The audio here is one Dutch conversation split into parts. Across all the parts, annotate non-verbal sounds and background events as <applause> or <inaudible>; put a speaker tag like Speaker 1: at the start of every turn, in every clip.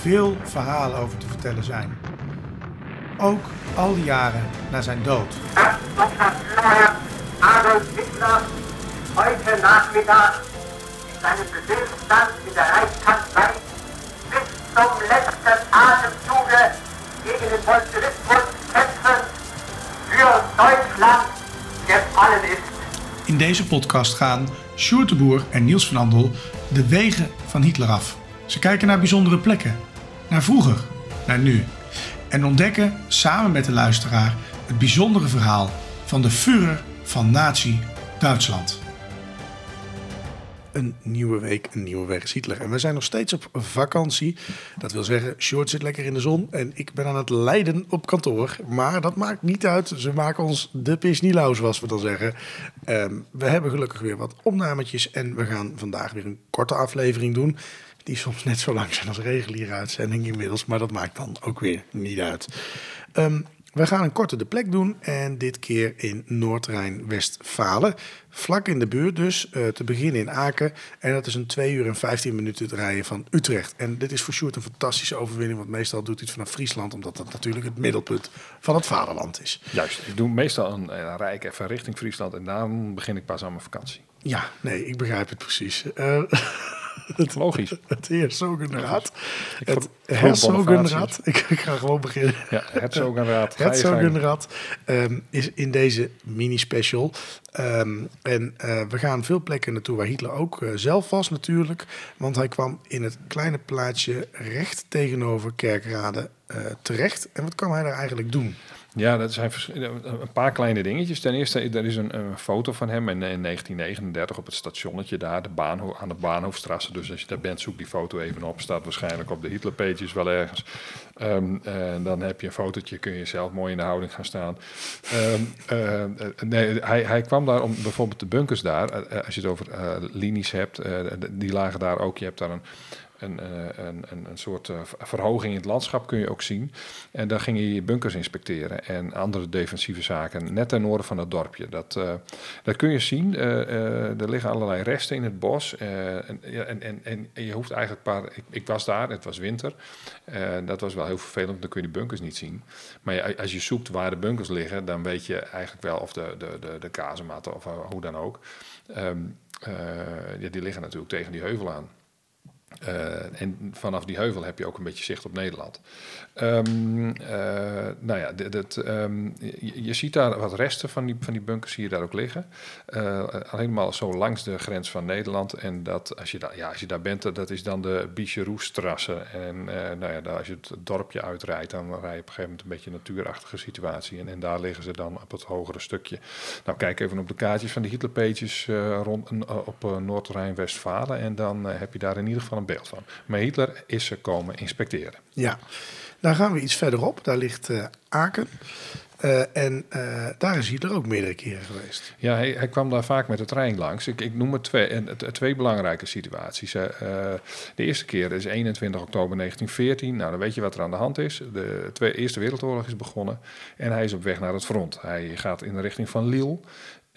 Speaker 1: veel verhalen over te vertellen zijn. Ook al die jaren na zijn dood.
Speaker 2: Herr Adolf Hitler heute Nachmittag in seinem Befehlsstand in der Reichskanzlei bis zum letzten Atemzuge gegen den Bolschewismus kämpfen für Deutschland gefallen ist.
Speaker 1: In deze podcast gaan Sjoerd en Niels van Andel de wegen van Hitler af. Ze kijken naar bijzondere plekken, naar vroeger, naar nu. En ontdekken samen met de luisteraar het bijzondere verhaal van de Führer van Nazi-Duitsland. Een nieuwe week, een nieuwe weg Hitler. En we zijn nog steeds op vakantie. Dat wil zeggen, Short zit lekker in de zon en ik ben aan het lijden op kantoor. Maar dat maakt niet uit. Ze maken ons de pis niet lauw, zoals we dan zeggen. Ehm, we hebben gelukkig weer wat opnametjes en we gaan vandaag weer een korte aflevering doen. Die soms net zo lang zijn als reguliere uitzending inmiddels, maar dat maakt dan ook weer niet uit. Ehm, we gaan een korte de plek doen en dit keer in Noord-Rijn-Westfalen. Vlak in de buurt dus, eh, te beginnen in Aken. En dat is een 2 uur en 15 minuten het rijden van Utrecht. En dit is voor Sjoerd een fantastische overwinning, want meestal doet hij het vanaf Friesland, omdat dat natuurlijk het middelpunt van het vaderland is.
Speaker 3: Juist, ik doe meestal een, een rijk even richting Friesland en dan begin ik pas aan mijn vakantie.
Speaker 1: Ja, nee, ik begrijp het precies. Eh, <laughs> het,
Speaker 3: Logisch.
Speaker 1: het Heerzogenraad.
Speaker 3: Ik
Speaker 1: Het Herzogenraad. Ik, ik ga gewoon beginnen.
Speaker 3: Ja, het Zogenraad. ga je
Speaker 1: Het
Speaker 3: gang.
Speaker 1: Zogenrad ehm, is in deze mini-special. Ehm, en eh, we gaan veel plekken naartoe waar Hitler ook eh, zelf was natuurlijk. Want hij kwam in het kleine plaatsje recht tegenover Kerkrade eh, terecht. En wat kwam hij daar eigenlijk doen?
Speaker 3: Ja, dat zijn vers- een paar kleine dingetjes. Ten eerste, er is een, foto van hem in, in 1939 op het stationnetje daar, de baanho aan de Baanhoofdstrasse. Dus als je daar bent, zoek die foto even op. Staat waarschijnlijk op de Hitlerpages wel ergens. Eh, dan heb je een fotootje, kun je zelf mooi in de houding gaan staan. Ehm, eh, eh, nee, hij, hij kwam daar om bijvoorbeeld de bunkers daar, eh, eh, als je het over eh, linies hebt, eh, die lagen daar ook. Je hebt daar een, een, eh, een, een, een soort eh, verhoging in het landschap kun je ook zien. En daar ging je bunkers inspecteren en andere defensieve zaken, net ten noorden van het dorpje. Dat, eh, dat kun je zien. Er liggen allerlei resten in het bos. en, en, en, en je hoeft eigenlijk paar. Ik, ik was daar, het was winter. Dat was wel heel vervelend, dan kun je die bunkers niet zien. Maar als je zoekt waar de bunkers liggen, dan weet je eigenlijk wel of de, de, de, de kazematten of hoe dan ook. Ehm, eh, ja, die liggen natuurlijk tegen die heuvel aan. Eh, en vanaf die heuvel heb je ook een beetje zicht op Nederland. Ehm, eh, nou ja, ehm, je, je ziet daar wat resten van die, van die bunkers je daar ook liggen. Eh, helemaal zo langs de grens van Nederland. En dat, als, je daar, ja, als je daar bent, dat is dan de Bicheroestrasse. En nou ja, daar, als je het dorpje uitrijdt, dan rij je op een gegeven moment een beetje een natuurachtige situatie. En, daar liggen ze dan op het hogere stukje. Nou, kijk even op de kaartjes van de Hitlerpages eh rond, op Noord-Rijn-Westfalen. En dan heb je daar in ieder geval een beeld van. Maar Hitler is ze komen inspecteren.
Speaker 1: Ja, daar gaan we iets verderop. Daar ligt eh, Aken. Eh, en eh, daar is Hitler ook meerdere keren geweest.
Speaker 3: Ja, hij, hij kwam daar vaak met de trein langs. Ik, ik noem het twee, en twee belangrijke situaties. de eerste keer is 21 oktober 1914. Nou, dan weet je wat er aan de hand is. De Tweede, Eerste Wereldoorlog is begonnen. En hij is op weg naar het front. Hij gaat in de richting van Lille.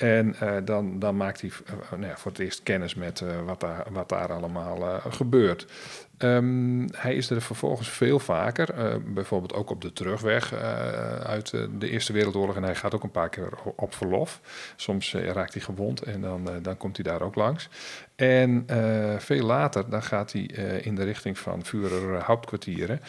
Speaker 3: En eh, dan, dan maakt hij eh, nou ja, voor het eerst kennis met eh, wat, daar, wat daar allemaal eh, gebeurt. Ehm, hij is er vervolgens veel vaker, eh, bijvoorbeeld ook op de terugweg eh, uit eh, de Eerste Wereldoorlog. En hij gaat ook een paar keer op verlof. Soms eh, raakt hij gewond en dan, eh, dan komt hij daar ook langs. En eh, veel later dan gaat hij eh, in de richting van Führer Hauptkwartieren.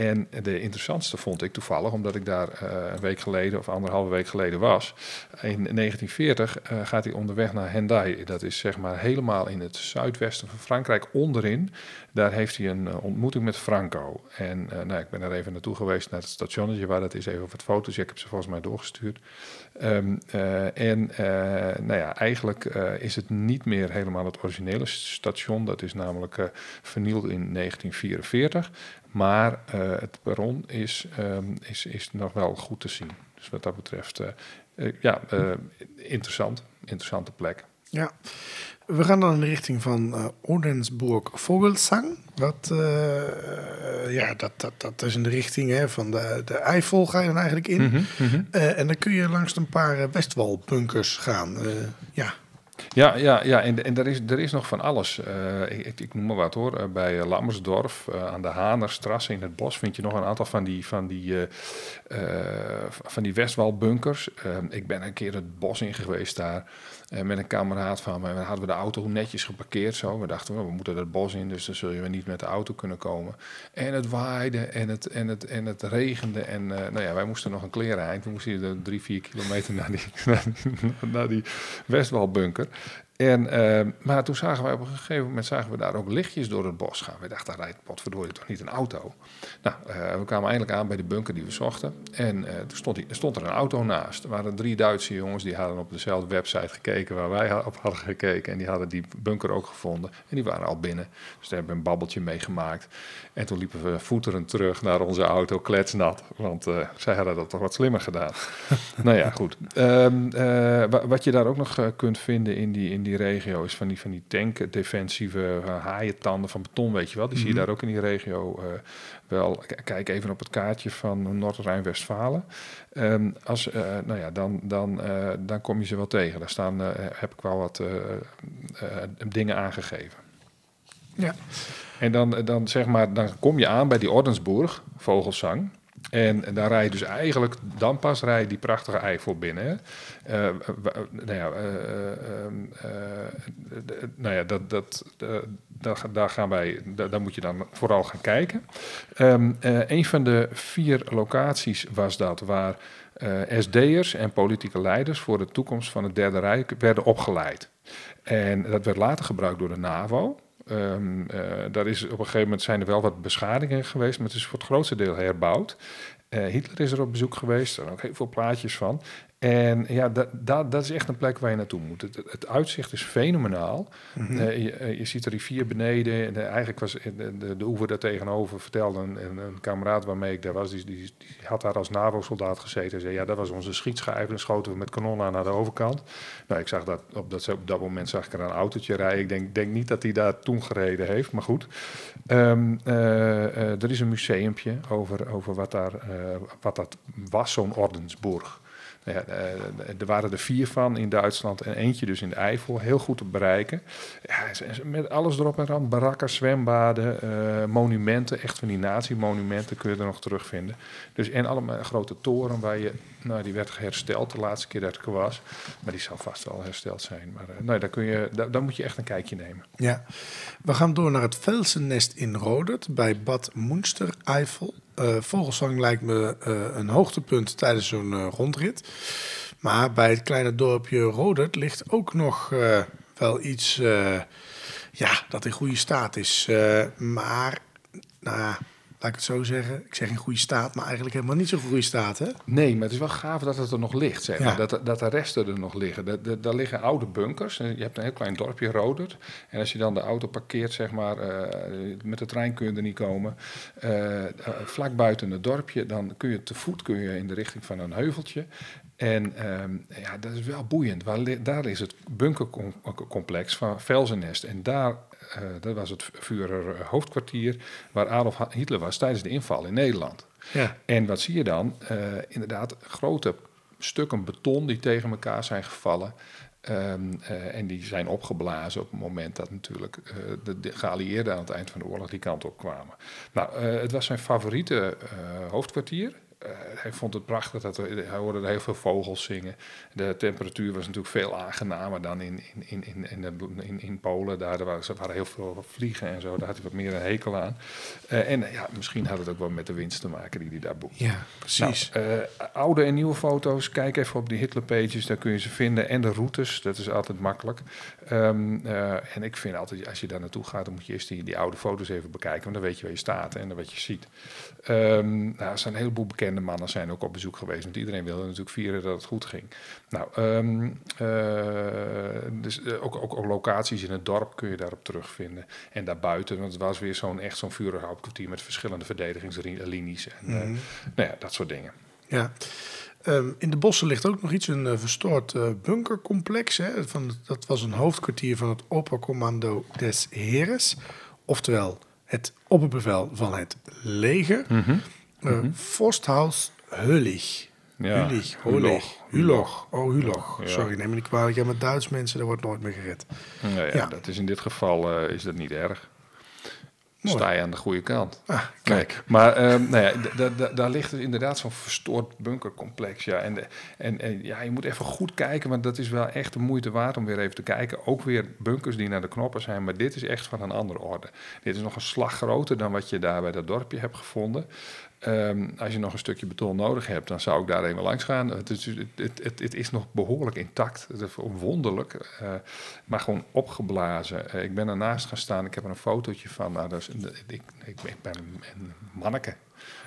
Speaker 3: En de interessantste vond ik toevallig, omdat ik daar eh, een week geleden of anderhalve week geleden was. In 1940 eh, gaat hij onderweg naar Hendaye. Dat is zeg maar helemaal in het zuidwesten van Frankrijk, onderin. Daar heeft hij een eh, ontmoeting met Franco. En nou, ik ben er even naartoe geweest naar het stationnetje waar dat is, even het foto's. Ik heb ze volgens mij doorgestuurd. Ehm, eh, en nou ja, eigenlijk is het niet meer helemaal het originele station. Dat is namelijk vernield in 1944. Maar eh, het perron is, ehm, is, is nog wel goed te zien. Dus wat dat betreft, eh, eh, ja, interessant. Interessante plek.
Speaker 1: Ja. We gaan dan in de richting van eh Ordensburg Vogelsang. Wat, eh, ja, dat, dat, dat is in de richting hè, van de, de Eifel ga je dan eigenlijk in.
Speaker 3: Mhm,
Speaker 1: Eh, en dan kun je langs een paar Westwalbunkers gaan. Ja,
Speaker 3: Ja, ja, ja en, en er, is, er is nog van alles. Eh, ik, ik, noem maar wat hoor. Eh, bij eh, Lammersdorf, aan de Hanerstrasse in het bos, vind je nog een aantal van die, van die, van die Westwalbunkers. Ik ben een keer het bos in geweest daar met een kameraad van. En dan hadden we de auto netjes geparkeerd zo. We dachten, well, we moeten het bos in, dus dan zul je niet met de auto kunnen komen. En het waaide en het, en het, en het regende. En nou ja, wij moesten nog een kleren eind. We moesten drie, vier kilometer naar die, <laughs> naar naar die Westwalbunker. En, eh, maar toen zagen wij op een gegeven moment zagen we daar ook lichtjes door het bos gaan. We dachten, daar rijdt potverdorie toch niet een auto? Nou, eh, we kwamen eindelijk aan bij de bunker die we zochten. En eh, toen stond, die, er stond er een auto naast. Er waren drie Duitse jongens die hadden op dezelfde website gekeken waar wij op hadden gekeken. En die hadden die bunker ook gevonden. En die waren al binnen. Dus daar hebben we een babbeltje meegemaakt. En toen liepen we voeterend terug naar onze auto, kletsnat. Want eh, zij hadden dat toch wat slimmer gedaan. <laughs> nou ja, goed. Ehm, eh, wa- wat je daar ook nog kunt vinden in die, in die regio is van die, van die tank-defensieve eh, haaientanden van beton, weet je wel. Die zie je daar ook in die regio eh, wel. Kijk even op het kaartje van Noord-Rijn-Westfalen. Ehm, als, eh, nou ja, dan, dan, dan kom je ze wel tegen. Daar staan, heb ik wel wat dingen aangegeven.
Speaker 1: ja.
Speaker 3: En dan, dan, zeg maar, dan kom je aan bij die Ordensburg, Vogelsang. En daar rij je dus eigenlijk, dan pas rij je die prachtige Eifel binnen. Eh, nou ja, eh, eh, nou ja dat, dat, daar, ga- daar gaan wij, daar, moet je dan vooral gaan kijken. Eh, een van de vier locaties was dat waar SD'ers en politieke leiders voor de toekomst van het Derde Rijk werden opgeleid. En dat werd later gebruikt door de NAVO. Ehm, eh, daar is op een gegeven moment zijn er wel wat beschadigingen geweest, maar het is voor het grootste deel herbouwd. Eh, Hitler is er op bezoek geweest, zijn ook heel veel plaatjes van. En ja, dat, dat, dat is echt een plek waar je naartoe moet. Het, het uitzicht is fenomenaal. Eh, je, eh, je ziet de rivier beneden. En, eh, eigenlijk was de, de, de oever daar tegenover, vertelde een, een, een kameraad waarmee ik daar was, die, die, die had daar als NAVO-soldaat gezeten. En zei, ja, dat was onze schietschijf. En dan schoten we met kanonnen aan naar de overkant. Nou, ik zag dat op dat, op dat moment zag ik er een autootje rijden. Ik denk, denk niet dat hij daar toen gereden heeft, maar goed. Ehm, eh, eh, er is een museumpje over, over wat, daar, wat dat was, zo'n Ordensburg. Nou eh, er waren er vier van in Duitsland en eentje dus in de Eifel. Heel goed te bereiken. Ja, met alles erop en eraan. Barakken, zwembaden, eh, monumenten. Echt van die nazi-monumenten kun je er nog terugvinden. Dus, en allemaal grote toren waar je... Nou, die werd hersteld de laatste keer dat ik er was. Maar die zal vast wel hersteld zijn. Maar uh, nee, daar, kun je, daar, moet je echt een kijkje nemen.
Speaker 1: Ja, we gaan door naar het Velsennest in Rodert bij Bad Moenster, Eifel. Uh, Vogelsang lijkt me uh, een hoogtepunt tijdens zo'n uh, rondrit. Maar bij het kleine dorpje Rodert ligt ook nog wel iets ja, dat in goede staat is. maar, nou laat ik het zo zeggen. Ik zeg in goede staat, maar eigenlijk helemaal niet zo goede staat, hè?
Speaker 3: Nee, maar het is wel gaaf dat het er nog ligt, zeg maar. Ja. Dat, dat de resten er nog liggen. Dat, dat, daar liggen oude bunkers. Je hebt een heel klein dorpje, Rodert. En als je dan de auto parkeert, zeg maar, uh, met de trein kun je er niet komen. Uh, vlak buiten het dorpje, dan kun je te voet kun je in de richting van een heuveltje. En um, ja, dat is wel boeiend. Waar, daar is het bunkercomplex van Velzennest. En daar, dat was het Führer hoofdkwartier, waar Adolf Hitler was tijdens de inval in Nederland.
Speaker 1: Ja.
Speaker 3: En wat zie je dan? Uh, inderdaad, grote stukken beton die tegen elkaar zijn gevallen. Um, uh, en die zijn opgeblazen op het moment dat natuurlijk uh, de, de, geallieerden aan het eind van de oorlog die kant op kwamen. Nou, uh, het was zijn favoriete hoofdkwartier. Uh, hij vond het prachtig, dat er, hij hoorde er heel veel vogels zingen. De temperatuur was natuurlijk veel aangenamer dan in, in, in, in, in, in Polen. Daar, waren, waren, heel veel vliegen en zo, daar had hij wat meer een hekel aan. Uh, en ja, misschien had het ook wel met de winst te maken die hij daar boekte.
Speaker 1: Ja, precies.
Speaker 3: Nou, uh, oude en nieuwe foto's, kijk even op die Hitler-pages, daar kun je ze vinden. En de routes, dat is altijd makkelijk. Um, en ik vind altijd, als je daar naartoe gaat, dan moet je eerst die, die oude foto's even bekijken. Want dan weet je waar je staat en wat je ziet. Um, nou, er zijn een heleboel bekende bekende mannen zijn ook op bezoek geweest. Want iedereen wilde natuurlijk vieren dat het goed ging. Nou, ehm, eh, dus eh, ook, ook, ook locaties in het dorp kun je daarop terugvinden. En daarbuiten, want het was weer zo'n echt zo'n vuurhoudkwartier met verschillende verdedigingslinies. En eh, nou ja, dat soort dingen.
Speaker 1: Ja. Ehm, in de bossen ligt ook nog iets, een verstoord bunkercomplex. Hè, van, dat was een hoofdkwartier van het Oppercommando des Heeres. Oftewel het opperbevel van het leger. Eh, Forsthaus Hullig.
Speaker 3: Ja.
Speaker 1: Hullig,
Speaker 3: Hulog.
Speaker 1: Oh, Hulog.
Speaker 3: Ja.
Speaker 1: Sorry, neem me niet kwalijk. Ja, met Duits mensen, daar wordt nooit meer gered.
Speaker 3: Ja,
Speaker 1: Ja.
Speaker 3: dat is in dit geval eh, is dat niet erg.
Speaker 1: Mooi.
Speaker 3: Sta je aan de goede kant.
Speaker 1: Ah, kijk.
Speaker 3: Maar ehm, nou ja, daar ligt dus inderdaad zo'n verstoord bunkercomplex. Ja. En, de- en, en ja, je moet even goed kijken, want dat is wel echt de moeite waard om weer even te kijken. Ook weer bunkers die naar de knoppen zijn, maar dit is echt van een andere orde. Dit is nog een slag groter dan wat je daar bij dat dorpje hebt gevonden. Ehm, als je nog een stukje beton nodig hebt, dan zou ik daar even langs gaan. Het is, het, het, is nog behoorlijk intact. Het is wonderlijk, eh, maar gewoon opgeblazen. Eh, ik ben ernaast gaan staan. Ik heb er een fotootje van. Nou, ik ben een, een manneke.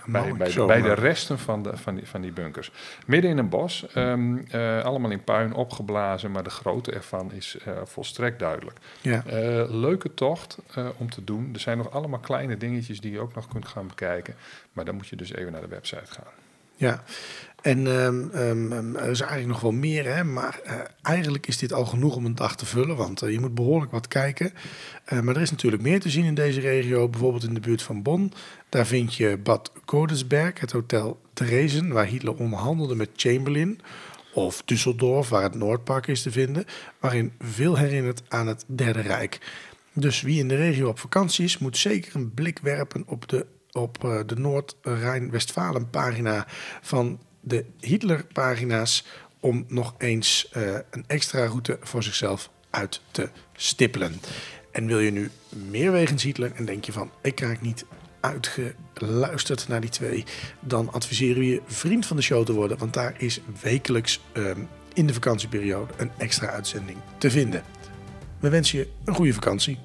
Speaker 3: Bij, bij, bij de resten van, de, van, die, van die bunkers. Midden in een bos, ehm, eh, allemaal in puin opgeblazen, maar de grootte ervan is eh, volstrekt duidelijk.
Speaker 1: Ja.
Speaker 3: Eh, leuke tocht om te doen. Er zijn nog allemaal kleine dingetjes die je ook nog kunt gaan bekijken. Maar dan moet je dus even naar de website gaan.
Speaker 1: Ja, en ehm, ehm, ehm, er is eigenlijk nog wel meer, hè? maar eh, eigenlijk is dit al genoeg om een dag te vullen, want eh, je moet behoorlijk wat kijken. Eh, maar er is natuurlijk meer te zien in deze regio, bijvoorbeeld in de buurt van Bonn. Daar vind je Bad Godesberg, het hotel Dresden, waar Hitler onderhandelde met Chamberlain. Of Düsseldorf, waar het Noordpark is te vinden, waarin veel herinnert aan het Derde Rijk. Dus wie in de regio op vakantie is, moet zeker een blik werpen op de, op, eh, de Noord-Rijn-Westfalen pagina van de Hitler-pagina's. Om nog eens eh, een extra route voor zichzelf uit te stippelen. En wil je nu meer wegens Hitler en denk je van ik krijg niet uitgeluisterd naar die twee, dan adviseren we je vriend van de show te worden. Want daar is wekelijks ehm, in de vakantieperiode een extra uitzending te vinden. We wensen je een goede vakantie.